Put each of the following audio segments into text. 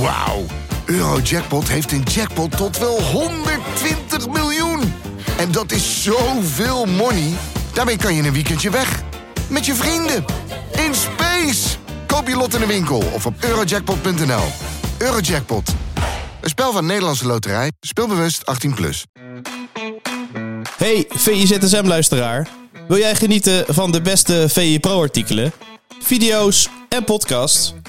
Wauw. Eurojackpot heeft een jackpot tot wel 120 miljoen. En dat is zoveel money. Daarmee kan je een weekendje weg. Met je vrienden. In space. Koop je lot in de winkel of op eurojackpot.nl. Eurojackpot. Een spel van Nederlandse Loterij. Speelbewust 18+. Plus. Hey VIZSM-luisteraar. Wil jij genieten van de beste VI Pro-artikelen, video's en podcasts?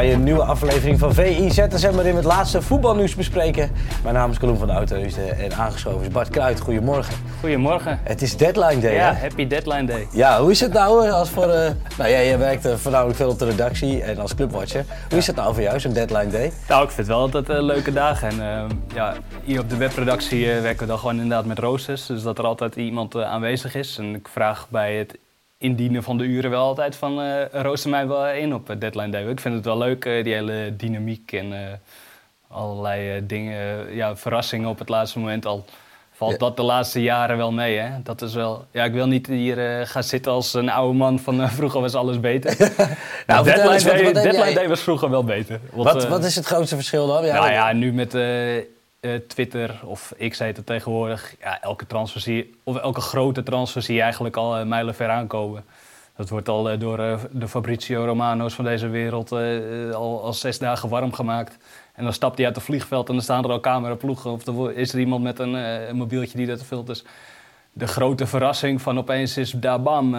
Bij een nieuwe aflevering van VI ZSM waarin we het laatste voetbalnieuws bespreken. Mijn naam is Colum van de Oudheusden en aangeschoven is Bart Kruijt. Goedemorgen. Goedemorgen. Het is deadline day, Ja, hè? happy deadline day. Ja, hoe is het nou eh, als voor... eh, nou ja, jij werkt eh, voornamelijk veel op de redactie en als clubwatcher. Hoe is het nou voor jou, zo'n deadline day? Nou, ik vind het wel altijd uh, leuke dagen. En ja, hier op de webredactie werken we dan gewoon inderdaad met roosters. Dus dat er altijd iemand aanwezig is. En ik vraag bij het indienen van de uren wel altijd van uh, rooster mij wel in op deadline day. Ik vind het wel leuk, uh, die hele dynamiek en uh, allerlei dingen, ja, verrassingen op het laatste moment al. Valt ja. dat de laatste jaren wel mee, hè? Dat is wel... Ja, ik wil niet hier gaan zitten als een oude man van vroeger was alles beter. nou, deadline eens, wat, day, deadline jij... day was vroeger wel beter. Want, wat, wat, is het grootste verschil dan? Ja, nou ja, nu met uh, Twitter of X heet het tegenwoordig. Ja, elke transfer zie of elke grote transfer zie je eigenlijk al uh, mijlen ver aankomen. Dat wordt al uh, door de Fabrizio Romano's van deze wereld al, al zes dagen warm gemaakt. En dan stapt hij uit het vliegveld en dan staan er al cameraploegen. Of er is er iemand met een, een mobieltje die dat filmt. Dus de grote verrassing van opeens is daar bam,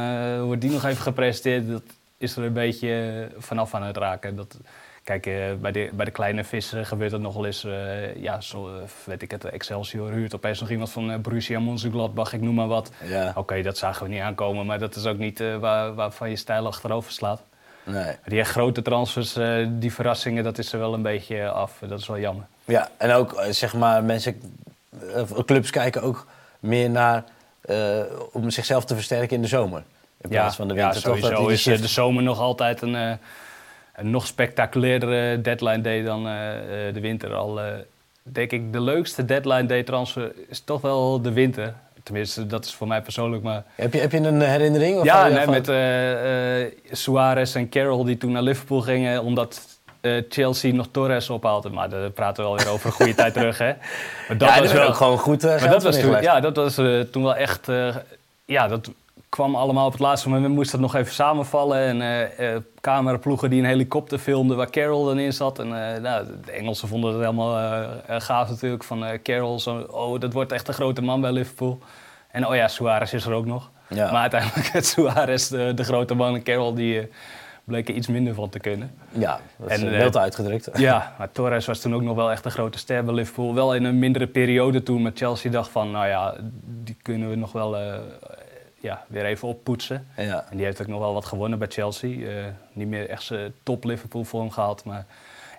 wordt die nog even gepresenteerd. Dat is er een beetje vanaf aan het raken. Dat, Kijk, uh, bij, de, bij de kleine vissen gebeurt het nog wel eens. Uh, ja, zo uh, weet ik het, Excelsior huurt opeens nog iemand van Borussia Mönchengladbach, ik noem maar wat. Ja. Oké, okay, dat zagen we niet aankomen, maar dat is ook niet waar, waarvan je stijl achterover slaat. Nee. Die echt grote transfers, die verrassingen, dat is er wel een beetje af. Dat is wel jammer. Ja, en ook zeg maar, mensen, clubs kijken ook meer naar om zichzelf te versterken in de zomer. In plaats ja, van de winter. Ja, sowieso toch, dat is de zomer nog altijd een een nog spectaculairder deadline day dan uh, de winter. Al uh, denk ik, de leukste deadline day transfer is toch wel de winter. Tenminste, dat is voor mij persoonlijk. Maar... Heb, je, heb je een herinnering? Of ja, nee, met uh, Suarez en Carroll die toen naar Liverpool gingen. Omdat Chelsea nog Torres ophaalde. Maar daar praten we alweer over een goede tijd terug. Hè? Maar dat ja, was wel ook gewoon goed. maar dat was toen, ja, dat was toen wel echt. ja, dat kwam allemaal op het laatste moment. We moesten het nog even samenvallen. En uh, uh, cameraploegen die een helikopter filmden waar Carroll dan in zat. En uh, nou, de Engelsen vonden het helemaal gaaf natuurlijk. Van Carroll, zo, oh, dat wordt echt een grote man bij Liverpool. En oh ja, Suarez is er ook nog. Ja. Maar uiteindelijk het Suarez, de, de, grote man, en Carroll, die bleek er iets minder van te kunnen. Ja, dat is en, wild uitgedrukt. Ja, maar Torres was toen ook nog wel echt een grote ster bij Liverpool. Wel in een mindere periode toen met Chelsea dacht van, nou ja, die kunnen we nog wel ja, weer even oppoetsen. Ja. En die heeft ook nog wel wat gewonnen bij Chelsea. Uh, niet meer echt zijn top Liverpool vorm gehad. Maar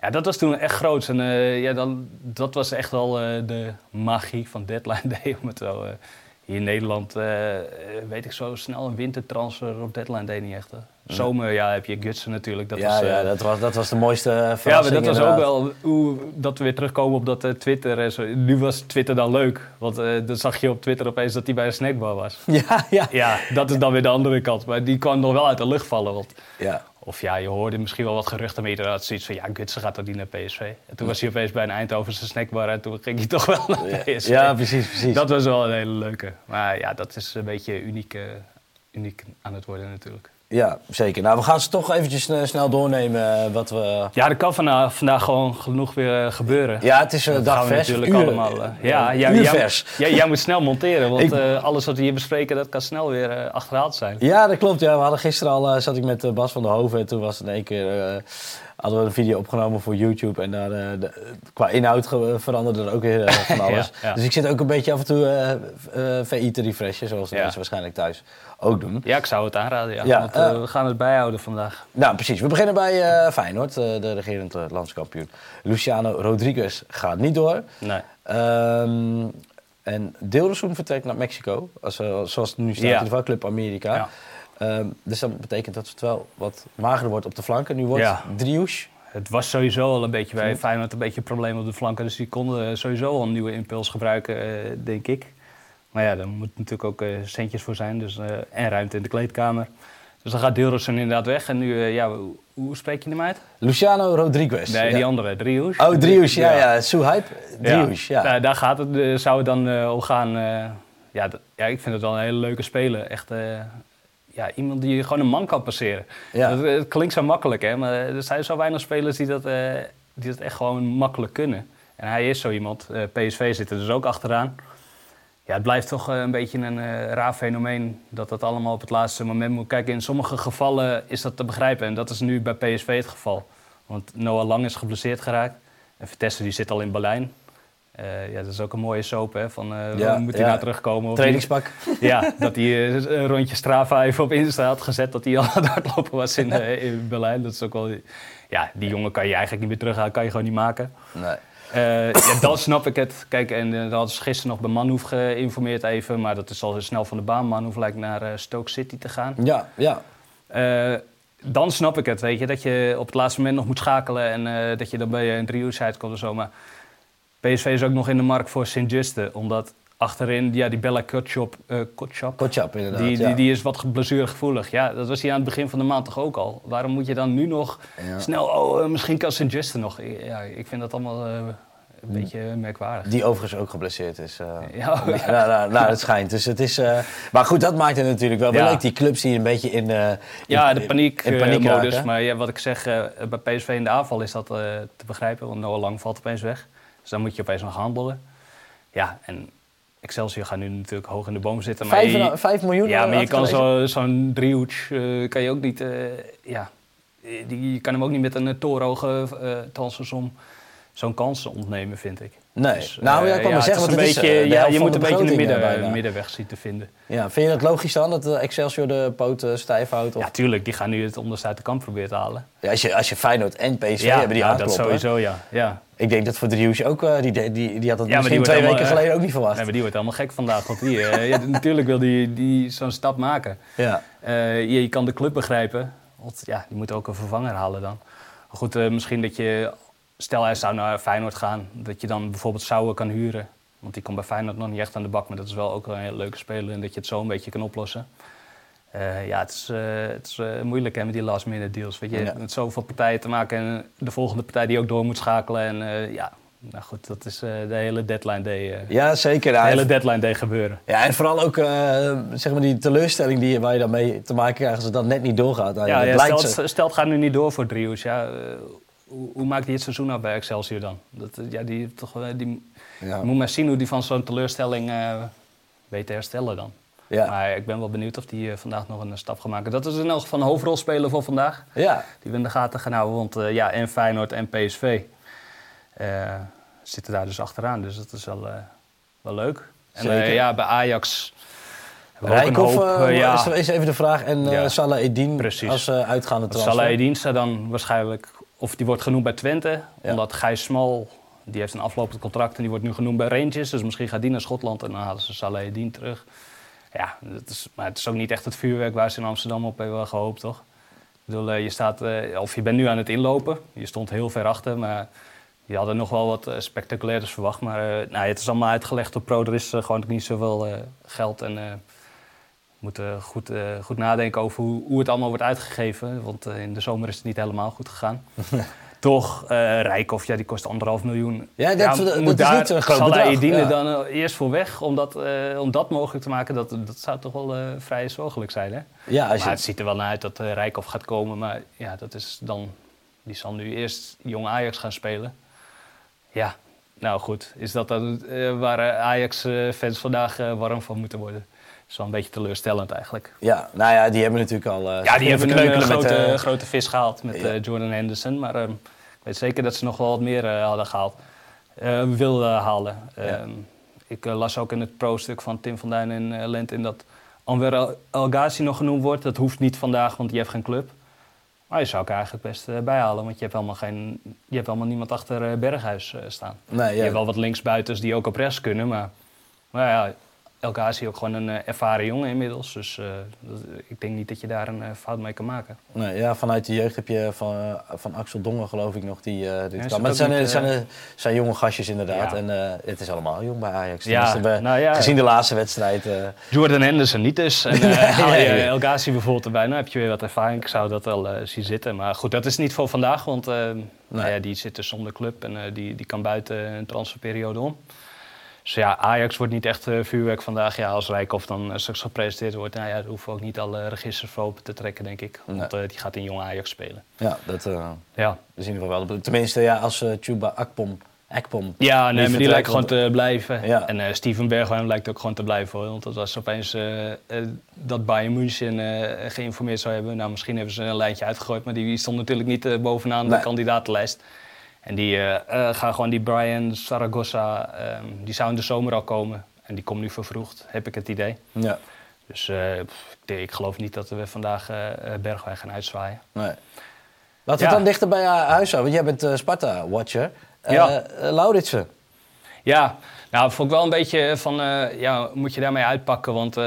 ja, dat was toen echt groot. En uh, ja, dan, dat was echt wel uh, de magie van Deadline Day. Om het zo, hier in Nederland weet ik zo snel een wintertransfer op Deadline Day niet echt. Hè. Zomer, ja, heb je Gutsen natuurlijk. Dat ja, was, ja dat, was, dat was de mooiste verrassing. Ja, maar dat was ook wel hoe dat we weer terugkomen op dat uh, Twitter. En zo. Nu was Twitter dan leuk, want uh, dan zag je op Twitter opeens dat hij bij een snackbar was. Ja, ja. Ja, dat is dan weer de andere kant. Maar die kwam nog wel uit de lucht vallen. Want, ja. Of ja, je hoorde misschien wel wat geruchten, maar je had zoiets van... ja, Gutsen gaat toch niet naar PSV? En toen was hij opeens bij een Eindhovense snackbar en toen ging hij toch wel naar PSV. Ja, precies, precies. Dat was wel een hele leuke. Maar ja, dat is een beetje uniek, uh, uniek aan het worden natuurlijk. Ja, zeker. Nou, we gaan ze toch eventjes uh, snel doornemen wat we... Ja, er kan vandaag, vandaag gewoon genoeg weer uh, gebeuren. Ja, het is uh, dat dagvers. natuurlijk uur, allemaal. ja, jij. Jij, jij, jij, moet snel monteren, want Ik... alles wat we hier bespreken, dat kan snel weer achterhaald zijn. Ja, dat klopt. Ja. We hadden gisteren al, zat ik met Bas van der Hoven en toen was het in één keer hadden we een video opgenomen voor YouTube. En daar, eh, de- qua inhoud veranderde er ook weer eh, van alles. Ja, ja. Dus ik zit ook een beetje af en toe eh, VI te refreshen, zoals de Ja. mensen waarschijnlijk thuis ook doen. Ja, ik zou het aanraden. Ja. Want, we gaan het bijhouden vandaag. Nou, precies. We beginnen bij Feyenoord, de regerend landskampioen. Luciano Rodriguez gaat niet door. Nee. Ehm en Deeldersoen vertrekt naar Mexico, als, zoals het nu staat, in ieder geval Club Amerika. Ja. Ehm, dus dat betekent dat het wel wat magerder wordt op de flanken. Nu wordt Ja. Driouche. Het was sowieso al een beetje bij Feyenoord een beetje een probleem op de flanken. Dus die konden sowieso al een nieuwe impuls gebruiken, eh, denk ik. Maar ja, daar moet natuurlijk ook eh, centjes voor zijn. Dus, eh, en ruimte in de kleedkamer. Dus dan gaat Deelrosen inderdaad weg. En nu, ja, hoe, hoe spreek je hem uit? Luciano Rodriguez. Nee, Ja. die andere, Driouche. Oh, Driouche, ja, ja. Suhype. Driouche, ja. Nou, daar gaat het, zou het dan om gaan. ja, ja, ik vind het wel een hele leuke speler. Echt ja, iemand die gewoon een man kan passeren. Ja. Dat, het klinkt zo makkelijk, hè? maar er zijn zo weinig spelers die dat, eh, die dat echt gewoon makkelijk kunnen. En hij is zo iemand. Eh, PSV zit er dus ook achteraan. Ja, het blijft toch eh, een beetje een raar fenomeen dat dat allemaal op het laatste moment moet. Kijk, in sommige gevallen is dat te begrijpen en dat is nu bij PSV het geval. Want Noah Lang is geblesseerd geraakt en Vitesse die zit al in Berlijn. Eh, ja, dat is ook een mooie soap, hè? Van, Ja, moet hij ja. nou terugkomen? Of Trainingspak. Ja, dat hij eh, een rondje Strava even op Insta had gezet dat hij al aan het hardlopen was in, in Berlijn. Dat is ook wel... Ja, die jongen kan je eigenlijk niet meer terughalen, kan je gewoon niet maken. Nee. Ja, dan snap ik het. Kijk, en dan hadden ze gisteren nog bij Manhoef geïnformeerd even. Maar dat is al snel van de baan. Manhoef lijkt naar Stoke City te gaan. Ja, ja. Dan snap ik het, weet je. Dat je op het laatste moment nog moet schakelen. En dat je dan bij een driehoeksheid komt of zo. Maar PSV is ook nog in de markt voor Sint-Juste. Omdat achterin, ja, die Bella Kotschap... eh Kotschap, Kotschap inderdaad. die, ja. die, die is wat blessuregevoelig. Ja, dat was hij aan het begin van de maand toch ook al. Waarom moet je dan nu nog Ja. snel... Oh, eh, misschien kan Sint-Juste nog. Ja, ik vind dat allemaal eh, een beetje merkwaardig. Die overigens ook geblesseerd is. eh. Ja, oh, Nou, ja. nou, nou, nou, het schijnt. Dus het is, eh, maar goed, dat maakt het natuurlijk wel Ja. leuk. Die clubs die een beetje in, eh, in- Ja, de paniek, in eh, paniek modus. raken. Maar ja, wat ik zeg, eh, bij PSV in de aanval is dat eh, te begrijpen. Want Noah Lang valt opeens weg. Dus dan moet je opeens nog handelen. Ja, en Excelsior gaat nu natuurlijk hoog in de boom zitten. Maar Vijf, je- vijf miljoen? ja, had maar je kan zo- zo'n driehoeks eh, kan je ook niet... eh, ja, die, je kan hem ook niet met een eh, torenhoge uh, transfersom zo'n kans ontnemen, vind ik. Nee. Dus, nou ja, eh, ik kan maar het zeggen, want het is, een beetje, eh, de ja, je moet de een beetje een eh, midden, bijna. middenweg zien te vinden. Ja, vind je het logisch dan dat eh, Excelsior de poot eh, stijf houdt? Of... Ja, tuurlijk, die gaan nu het onderste uit de kamp proberen te halen. Ja, als, je, als je Feyenoord en PSV ja, hebben die nou, dat sowieso, ja. ja. Ik denk dat voor Driehoes ook, eh, die, die, die, had dat Ja, misschien twee allemaal, weken eh, geleden ook niet verwacht. Nee, maar die wordt helemaal gek vandaag. Want die, eh, ja, natuurlijk wil die, die zo'n stap maken. Ja. Eh, je, je kan de club begrijpen. Want ja, die moet ook een vervanger halen dan. Goed, eh, misschien dat je... Stel hij zou naar Feyenoord gaan. Dat je dan bijvoorbeeld Sauer kan huren. Want die komt bij Feyenoord nog niet echt aan de bak. Maar dat is wel ook een hele leuke speler. En dat je het zo een beetje kan oplossen. Eh, ja, het is, eh, het is eh, moeilijk hè, met die last minute deals. Weet je, Ja. met zoveel partijen te maken. En de volgende partij die ook door moet schakelen. En ja, nou goed, dat is de hele deadline day. ja, zeker. de hele deadline day gebeuren. ja, en vooral ook zeg maar die teleurstelling die, waar je dan mee te maken krijgt als het dan net niet doorgaat. Ja, ja, blijkt stel, zo- het, stel het gaat nu niet door voor Driehoes. Ja, hoe, hoe maakt hij het seizoen af bij Excelsior dan? Dat, eh, ja, die, toch, wel- die, Ja. Moet maar zien hoe die van zo'n teleurstelling eh, weet te herstellen dan. Ja. Maar ik ben wel benieuwd of die eh, vandaag nog een stap gaat maken. Dat is in elk geval een hoofdrolspeler voor vandaag. ja. Die we in de gaten gaan houden. Want eh, ja, en Feyenoord en PSV eh, zitten daar dus achteraan. Dus dat is wel, eh, wel leuk. En eh, Zeker. ja, bij Ajax Rijkoff eh, eh, ja. is, even de vraag. En eh Ja. Salah Precies. als eh, uitgaande transfer. Salah Eddin staat dan waarschijnlijk, of die wordt genoemd bij Twente, omdat Gijs Smal, die heeft een aflopend contract en die wordt nu genoemd bij Rangers. Dus misschien gaat die naar Schotland en dan halen ze Salah Eddin terug. Ja, dat is, maar het is ook niet echt het vuurwerk waar ze in Amsterdam op hebben gehoopt, toch? Ik bedoel, eh, je staat, eh, of je bent nu aan het inlopen. Je stond heel ver achter, maar die hadden nog wel wat eh, spectaculairs verwacht. Maar nou, het is allemaal uitgelegd op pro. Er is gewoon niet zoveel geld en... we moeten goed, eh, goed nadenken over hoe, hoe het allemaal wordt uitgegeven. Want eh, in de zomer is het niet helemaal goed gegaan. Toch, eh Rijkoff, ja, die kost anderhalf miljoen. Ja, dat- dat moet is daar- niet een groot zal hij bedrag, dienen ja. dan eerst voor weg om dat, om dat mogelijk te maken? Dat, dat zou toch wel vrij zorgelijk zijn, hè? Ja, als je, Maar het ziet er wel naar uit dat eh Rijkoff gaat komen. Maar ja, dat is dan... Die zal nu eerst jong Ajax gaan spelen. Ja, nou goed. Is dat dan waar Ajax-fans vandaag warm van moeten worden? Is wel een beetje teleurstellend eigenlijk. Ja, nou ja, die hebben natuurlijk al... eh, Ja, die hebben een met, grote, grote vis gehaald met ja. eh, Jordan Henderson. Maar ehm, ik weet zeker dat ze nog wel wat meer eh, hadden gehaald. Eh wilden halen. Ja. Ehm, ik las ook in het pro-stuk van Tim van Duin en eh, Lent in dat Anwer El- Ghazi nog genoemd wordt. Dat hoeft niet vandaag, want die heeft geen club. Maar je zou ik eigenlijk best bijhalen, want je hebt helemaal, geen, je hebt helemaal niemand achter Berghuis staan. Nee, Je hebt wel wat linksbuitens die ook op rechts kunnen, maar, maar ja, El Ghazi ook gewoon een eh, ervaren jongen inmiddels. Dus eh, dat- ik denk niet dat je daar een eh, fout mee kan maken. nee, ja, vanuit de jeugd heb je van, van Axel Dongen geloof ik nog die dit kan. Maar het zijn, niet, zijn, zijn jonge gastjes inderdaad. Ja. En het is allemaal jong bij Ajax. Ja, nou. Gezien de laatste wedstrijd. Jordan Henderson niet dus. En haal je. El Ghazi bijvoorbeeld erbij, nou heb je weer wat ervaring. Ik zou dat wel zien zitten. Maar goed, dat is niet voor vandaag, want nou ja, die zit dus zonder club en die, die kan buiten een transferperiode om. Dus ja, Ajax wordt niet echt eh, vuurwerk vandaag. Ja, als Rijkoff dan eh, straks gepresenteerd wordt, nou ja, daar hoeven we ook niet alle registers voor open te trekken, denk ik. Want eh, die gaat in jong Ajax spelen. ja, dat Ja, is in ieder geval wel. Tenminste, ja, als Chuba Akpom. Akpom ja nee, maar die lijkt gewoon te blijven. Ja. En Steven Bergwijn lijkt ook gewoon te blijven. Hoor. Want dat was opeens eh, dat Bayern München geïnformeerd zou hebben. Nou, misschien hebben ze een lijntje uitgegooid, maar die stond natuurlijk niet bovenaan Nee. de kandidatenlijst. En die eh, eh, gaan gewoon die Brian Saragossa, ehm, die zou in de zomer al komen. En die komt nu vervroegd, heb ik het idee. Ja, Dus eh, pff, ik, ik geloof niet dat we vandaag Bergwijn gaan uitzwaaien. nee. Laten we Ja. dan dichter bij huis houden, want jij bent Sparta-watcher. Ja. Lauritsen. Ja, nou, vond ik wel een beetje van, ja, moet je daarmee uitpakken? Want eh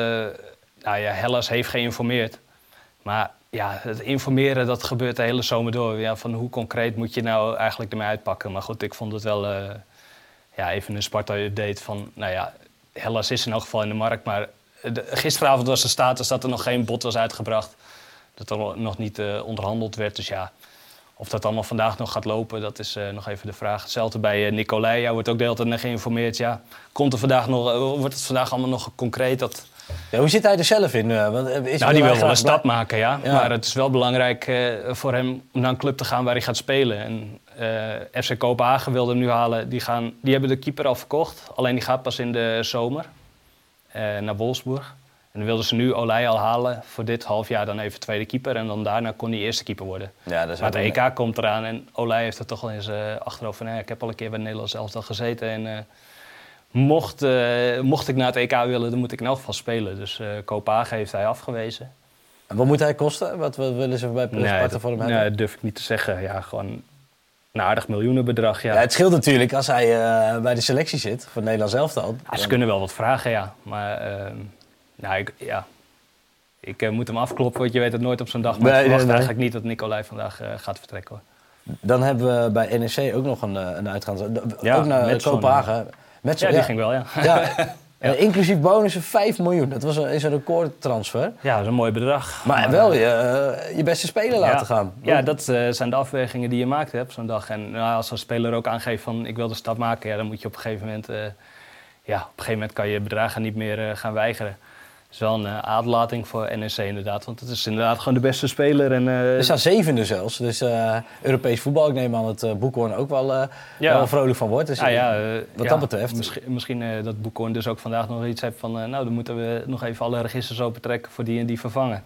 nou ja, Hellas heeft geïnformeerd. Maar ja, het informeren, dat gebeurt de hele zomer door. Ja, van hoe concreet moet je nou eigenlijk ermee uitpakken? Maar goed, ik vond het wel eh, ja, even een Sparta-update van, nou ja, Hellas is in elk geval in de markt. Maar gisteravond was de status dat er nog geen bod was uitgebracht. Dat er nog niet eh, onderhandeld werd. Dus ja, of dat allemaal vandaag nog gaat lopen, dat is eh, nog even de vraag. Hetzelfde bij Nicolai. Ja, wordt ook de hele tijd geïnformeerd. Ja, komt er vandaag nog, wordt het vandaag allemaal nog concreet? Dat, Ja, hoe zit hij er zelf in? eh, want, eh, is nou, die wil wel een stap maken, ja. Ja. Maar het is wel belangrijk eh, voor hem om naar een club te gaan waar hij gaat spelen. En FC Kopenhagen wilde hem nu halen. Die, gaan, die hebben de keeper al verkocht. Alleen die gaat pas in de zomer naar Wolfsburg. En dan wilden ze nu Olij al halen voor dit half jaar dan even tweede keeper. En dan daarna kon hij eerste keeper worden. Ja, dat is Maar ook EK komt eraan en Olij heeft er toch wel eens achterhoofd van... "Nee, ik heb al een keer bij het Nederlands elftal gezeten en mocht, eh, mocht ik naar het EK willen, dan moet ik in elk geval spelen. Dus eh Kopenhagen heeft hij afgewezen. En wat moet hij kosten? Wat wat willen ze bij Sparta voor hem nee, hebben? dat durf ik niet te zeggen. Ja, gewoon een aardig miljoenenbedrag, ja. Ja, het scheelt natuurlijk als hij eh, bij de selectie zit voor het Nederlands elftal. Ja, ze Dan- kunnen wel wat vragen, ja. Maar ehm, nou, ik, ja. ik moet hem afkloppen, want je weet het nooit op zo'n dag. Maar Nee, ik verwacht nee, nee. eigenlijk niet dat Nicolai vandaag gaat vertrekken. Hoor. Dan hebben we bij NEC ook nog een, een. Ja, ook naar Kopenhagen. Met Ja, die ging wel, ja. Ja. Eh, inclusief bonussen 5 miljoen. Dat was een, is een recordtransfer. Ja, dat is een mooi bedrag. Maar wel je, eh, je beste speler laten gaan. Ja, dat eh, zijn de afwegingen die je maakt op zo'n dag. En nou, als een speler ook aangeeft van ik wil de stap maken, ja, dan moet je op een gegeven moment, eh, ja, op een gegeven moment kan je bedragen niet meer eh, gaan weigeren. Het is wel een eh, aderlating voor NEC inderdaad, want het is inderdaad gewoon de beste speler. En, eh, Er staan zevende zelfs. Dus eh, Europees voetbal, ik neem aan dat Boekhoorn ook wel, Ja. wel vrolijk van wordt. Dus ja, wat ja, dat betreft. Misschien, misschien dat Boekhoorn dus ook vandaag nog iets heeft van, nou dan moeten we nog even alle registers opentrekken voor die en die vervangen.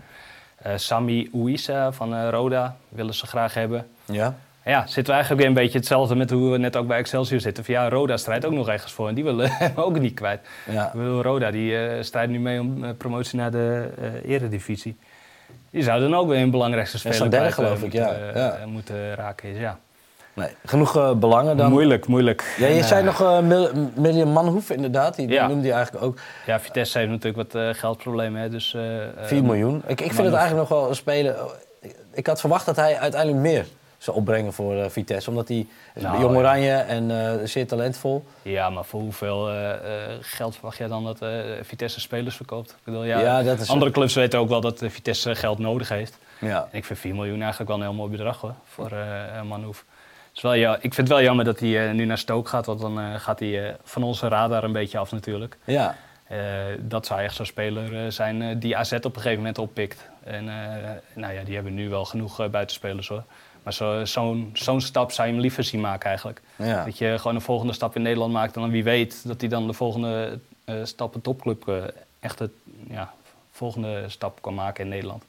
Sami Ouissa van Roda willen ze graag hebben. Ja. Ja, zitten we eigenlijk weer een beetje hetzelfde met hoe we net ook bij Excelsior zitten. Van ja, Roda strijdt ook nog ergens voor en die willen hem ook niet kwijt. Ja. Ik bedoel, Roda die eh, strijdt nu mee om eh, promotie naar de eh eredivisie. Die zou dan ook weer een belangrijkste speler staan derde, geloof ik, ja. moeten, eh, Ja. moeten raken. Is, ja. Nee, genoeg belangen dan. Moeilijk, moeilijk. Ja, je zei nog Mil- Million Manhoef inderdaad. Die, die Ja. noemde je eigenlijk ook. Ja, Vitesse heeft natuurlijk wat geldproblemen. Hè, dus, eh, 4 eh, miljoen. Ik, ik vind het eigenlijk nog wel een speler... Ik, ik had verwacht dat hij uiteindelijk meer zou opbrengen voor eh, Vitesse. Omdat hij is Nou, jong ja. oranje en eh, zeer talentvol. Ja, maar voor hoeveel eh, eh, geld verwacht jij dan dat eh, Vitesse spelers verkoopt? Ik bedoel, ja, Ja, dat is- andere clubs weten ook wel dat eh, Vitesse geld nodig heeft. Ja. En ik vind 4 miljoen eigenlijk wel een heel mooi bedrag hoor, voor eh Manhoef. Is wel, ja, ik vind het wel jammer dat hij eh, nu naar Stoke gaat, want dan eh, gaat hij eh, van onze radar een beetje af natuurlijk. Ja. Eh, dat zou echt zo'n speler eh, zijn eh, die AZ op een gegeven moment oppikt. En eh, nou ja, die hebben nu wel genoeg eh, buitenspelers hoor. Maar zo- zo'n zo'n stap zou je hem liever zien maken eigenlijk. Ja. Dat je gewoon een volgende stap in Nederland maakt en dan wie weet dat hij dan de volgende eh, stap een topclub eh, echt het, ja, volgende stap kan maken in Nederland.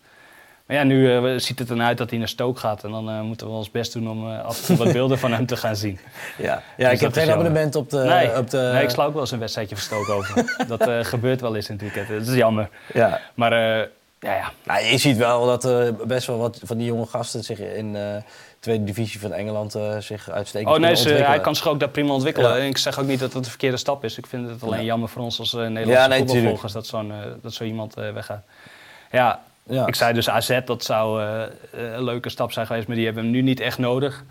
Maar ja, nu eh, ziet het ernaar uit dat hij naar Stoke gaat. En dan moeten we ons best doen om af en toe wat beelden van hem te gaan zien. Ja, ja Dus ik heb geen jammer. abonnement op de... nee, op de nee, ik sla ook wel eens een wedstrijdje van Stoke over. dat gebeurt wel eens in het weekend. Dat is jammer. Ja. Maar ja, ja, Nou, je ziet wel dat eh, best wel wat van die jonge gasten zich in de tweede divisie van Engeland eh, zich uitstekend Oh nee, ze, hij kan zich ook daar prima ontwikkelen. Ja. En ik zeg ook niet dat het de verkeerde stap is. Ik vind het alleen Ja. jammer voor ons als eh, Ja, Nederlandse nee, voetbalvolgers dat, zo'n, eh, dat zo iemand eh, weggaat. Ja, Ja. ik zei dus AZ, dat zou eh, een leuke stap zijn geweest, maar die hebben hem nu niet echt nodig.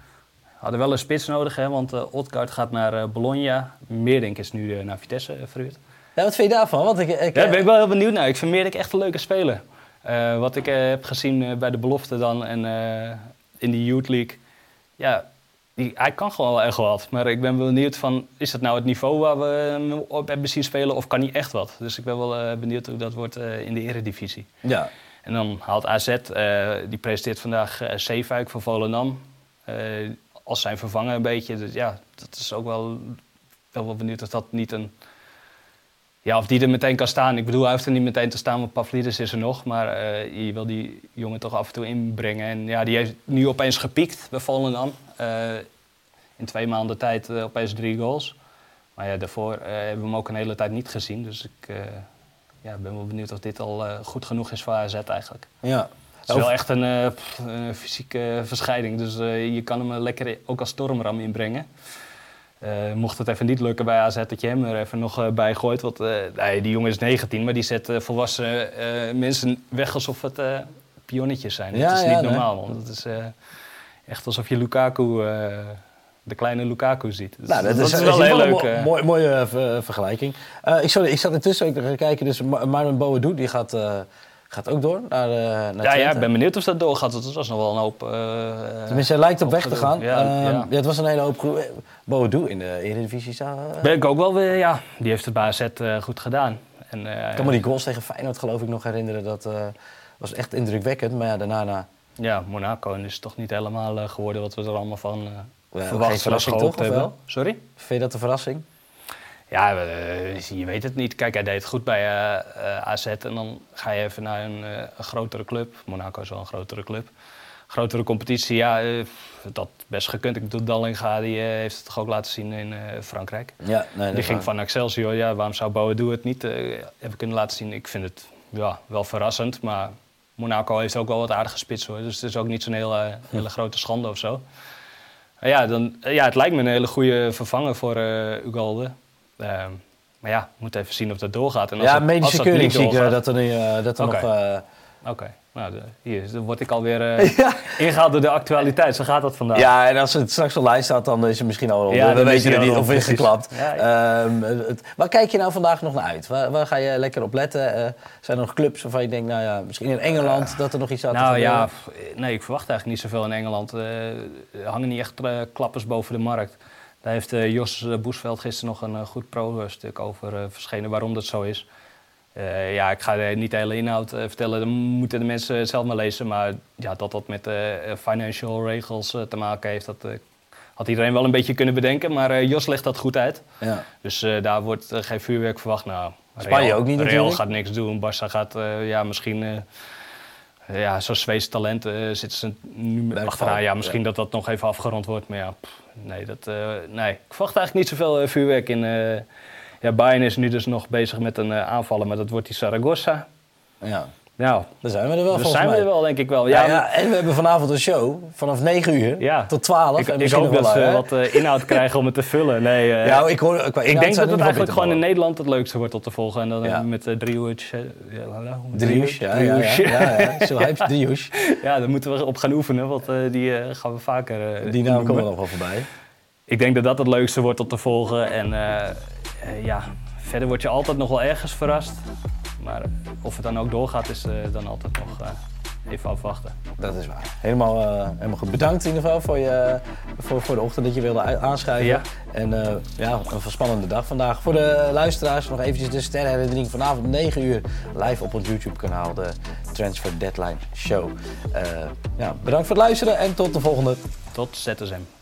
Hadden wel een spits nodig, hè, want uh, Odgaard gaat naar eh, Bologna. Meerdink is nu eh, naar Vitesse uh, verhuurd. Ja, wat vind je daarvan? Want ik, ik, Ja, ben ik wel heel benieuwd naar. Ik vind Meerdink echt een leuke speler. Eh, wat ik eh, heb gezien eh, bij de belofte dan en in de Youth League. Ja, die, hij kan gewoon wel echt wat. Maar ik ben wel benieuwd van, is dat nou het niveau waar we hem op hebben zien spelen of kan hij echt wat? Dus ik ben wel benieuwd hoe dat wordt in de eredivisie. Ja. En dan haalt AZ, die presenteert vandaag Zeefuik van Volendam als zijn vervanger een beetje. Dus ja, dat is ook wel, wel, wel benieuwd of dat niet een... Ja, of die er meteen kan staan. Ik bedoel, hij hoeft er niet meteen te staan, want Pavlidis is er nog. Maar uh, je wil die jongen toch af en toe inbrengen. En ja, die heeft nu opeens gepiekt bij Volendam. Uh, in twee maanden tijd uh, opeens drie goals. Maar ja, daarvoor hebben we hem ook een hele tijd niet gezien. Dus ik ja, ben wel benieuwd of dit al goed genoeg is voor AZ eigenlijk. Ja. Het is wel echt een, pff, een fysieke verscheiding. Dus je kan hem lekker ook als stormram inbrengen. Uh, mocht het even niet lukken bij AZ, dat je hem er even nog uh, bij gooit. Want uh, nee, die jongen is 19, maar die zet volwassen mensen weg alsof het pionnetjes zijn. Ja, dat is ja, niet nee. normaal, man. Dat is echt alsof je Lukaku, de kleine Lukaku ziet. Dus nou, dat, dat is, is, wel heel leuk. Een mo mooie, mooie ver vergelijking. Ik, sorry, ik zat intussen ook te kijken. Dus Marlon Boadou, die gaat, gaat ook door naar, uh, naar ja, ja, ik ben benieuwd of dat doorgaat. Dat was nog wel een hoop... Uh, Tenminste, hij lijkt op weg te gaan. Ja, uh, ja. het was een hele hoop... Boadou in de Eredivisie. Ben ik ook wel weer, ja. Die heeft het bij AZ goed gedaan. En, ik kan me die goals tegen Feyenoord geloof ik nog herinneren. Dat was echt indrukwekkend. Maar ja, daarna... Na... Ja, Monaco is toch niet helemaal geworden wat we er allemaal van ja, verwacht verrassing toch, hebben. Sorry? Vind je dat een verrassing? Ja, uh, je weet het niet. Kijk, hij deed het goed bij uh, uh, AZ en dan ga je even naar een, een, grotere club. Monaco is wel een grotere club. Grotere competitie, ja, dat best gekund. Ik bedoel, Dallinga die heeft het toch ook laten zien in Frankrijk. Ja, nee, die ging waar. van Excelsior, ja, waarom zou Boadou het niet hebben kunnen laten zien? Ik vind het ja, wel verrassend, maar Monaco heeft ook wel wat aardige spits hoor. Dus het is ook niet zo'n hele, hele grote schande of zo. Ja, dan, ja, het lijkt me een hele goede vervanger voor uh, Ugalde. Uh, maar ja, we moeten even zien of dat doorgaat. En als ja, het, medische als keuring zie ik doorgaat, dat er, uh, dat er okay. nog... Uh... Oké, okay. nou, de, hier dan word ik alweer uh, ja. ingehaald door de actualiteit. Zo gaat dat vandaag. Ja, en als het straks op lijst staat, dan is het misschien al ja, het niet of precies. ingeklapt. Ja. Um, het, waar kijk je nou vandaag nog naar uit? Waar, waar ga je lekker op letten? Zijn er nog clubs waarvan je denkt, nou ja, misschien in Engeland dat er nog iets aan nou, te ja, nee, ik verwacht eigenlijk niet zoveel in Engeland. er hangen niet echt klappers boven de markt. Daar heeft uh, Jos Boesveld gisteren nog een uh, goed pro-stuk over verschenen waarom dat zo is. Uh, ja, ik ga niet de hele inhoud vertellen, dan moeten de mensen zelf maar lezen. Maar ja, dat dat met financial regels te maken heeft, dat had iedereen wel een beetje kunnen bedenken. Maar Jos legt dat goed uit. Ja. Dus daar wordt geen vuurwerk verwacht. Nou, Spanje ook niet Real natuurlijk. gaat niks doen, Barça gaat ja, misschien ja, zo'n Zweedse talent uh, zitten ze nu achteraan. Ja, misschien ja. dat dat nog even afgerond wordt. Maar ja, pff, nee, dat, uh, nee, ik verwacht eigenlijk niet zoveel uh, vuurwerk in. ja, Bayern is nu dus nog bezig met een aanvallen, maar dat wordt die Saragossa. Ja. Nou, daar zijn we er wel volgens zijn mij. we er wel, denk ik wel. Ja, Ja, ja, en we hebben vanavond een show vanaf 9 uur Ja. tot 12. ik, en ik hoop dat ze hè? wat eh, inhoud krijgen om het te vullen. Nee, eh, Ja, ik, hoor, ik denk dat het eigenlijk gewoon in. Nederland het leukste wordt om te volgen. En dan eh, met uh, Driehoes. eh, Driehoes, ja, Driehoes. Ja, daar moeten we op gaan oefenen, want die gaan we vaker Die naam komen nog wel voorbij. Ik denk dat dat het leukste wordt om te volgen. En ja, verder word je altijd nog wel ergens verrast. Maar of het dan ook doorgaat, is eh, dan altijd nog eh, even afwachten. Dat is waar. Helemaal, eh, helemaal goed. Bedankt in ieder geval voor, je, voor, voor de ochtend dat je wilde aanschuiven. Ja. En ja, een spannende dag vandaag. Voor de luisteraars nog eventjes de sterrenherinnering vanavond om 9 uur live op ons YouTube kanaal. De Transfer Deadline Show. Ja, bedankt voor het luisteren en tot de volgende. Tot ZSM.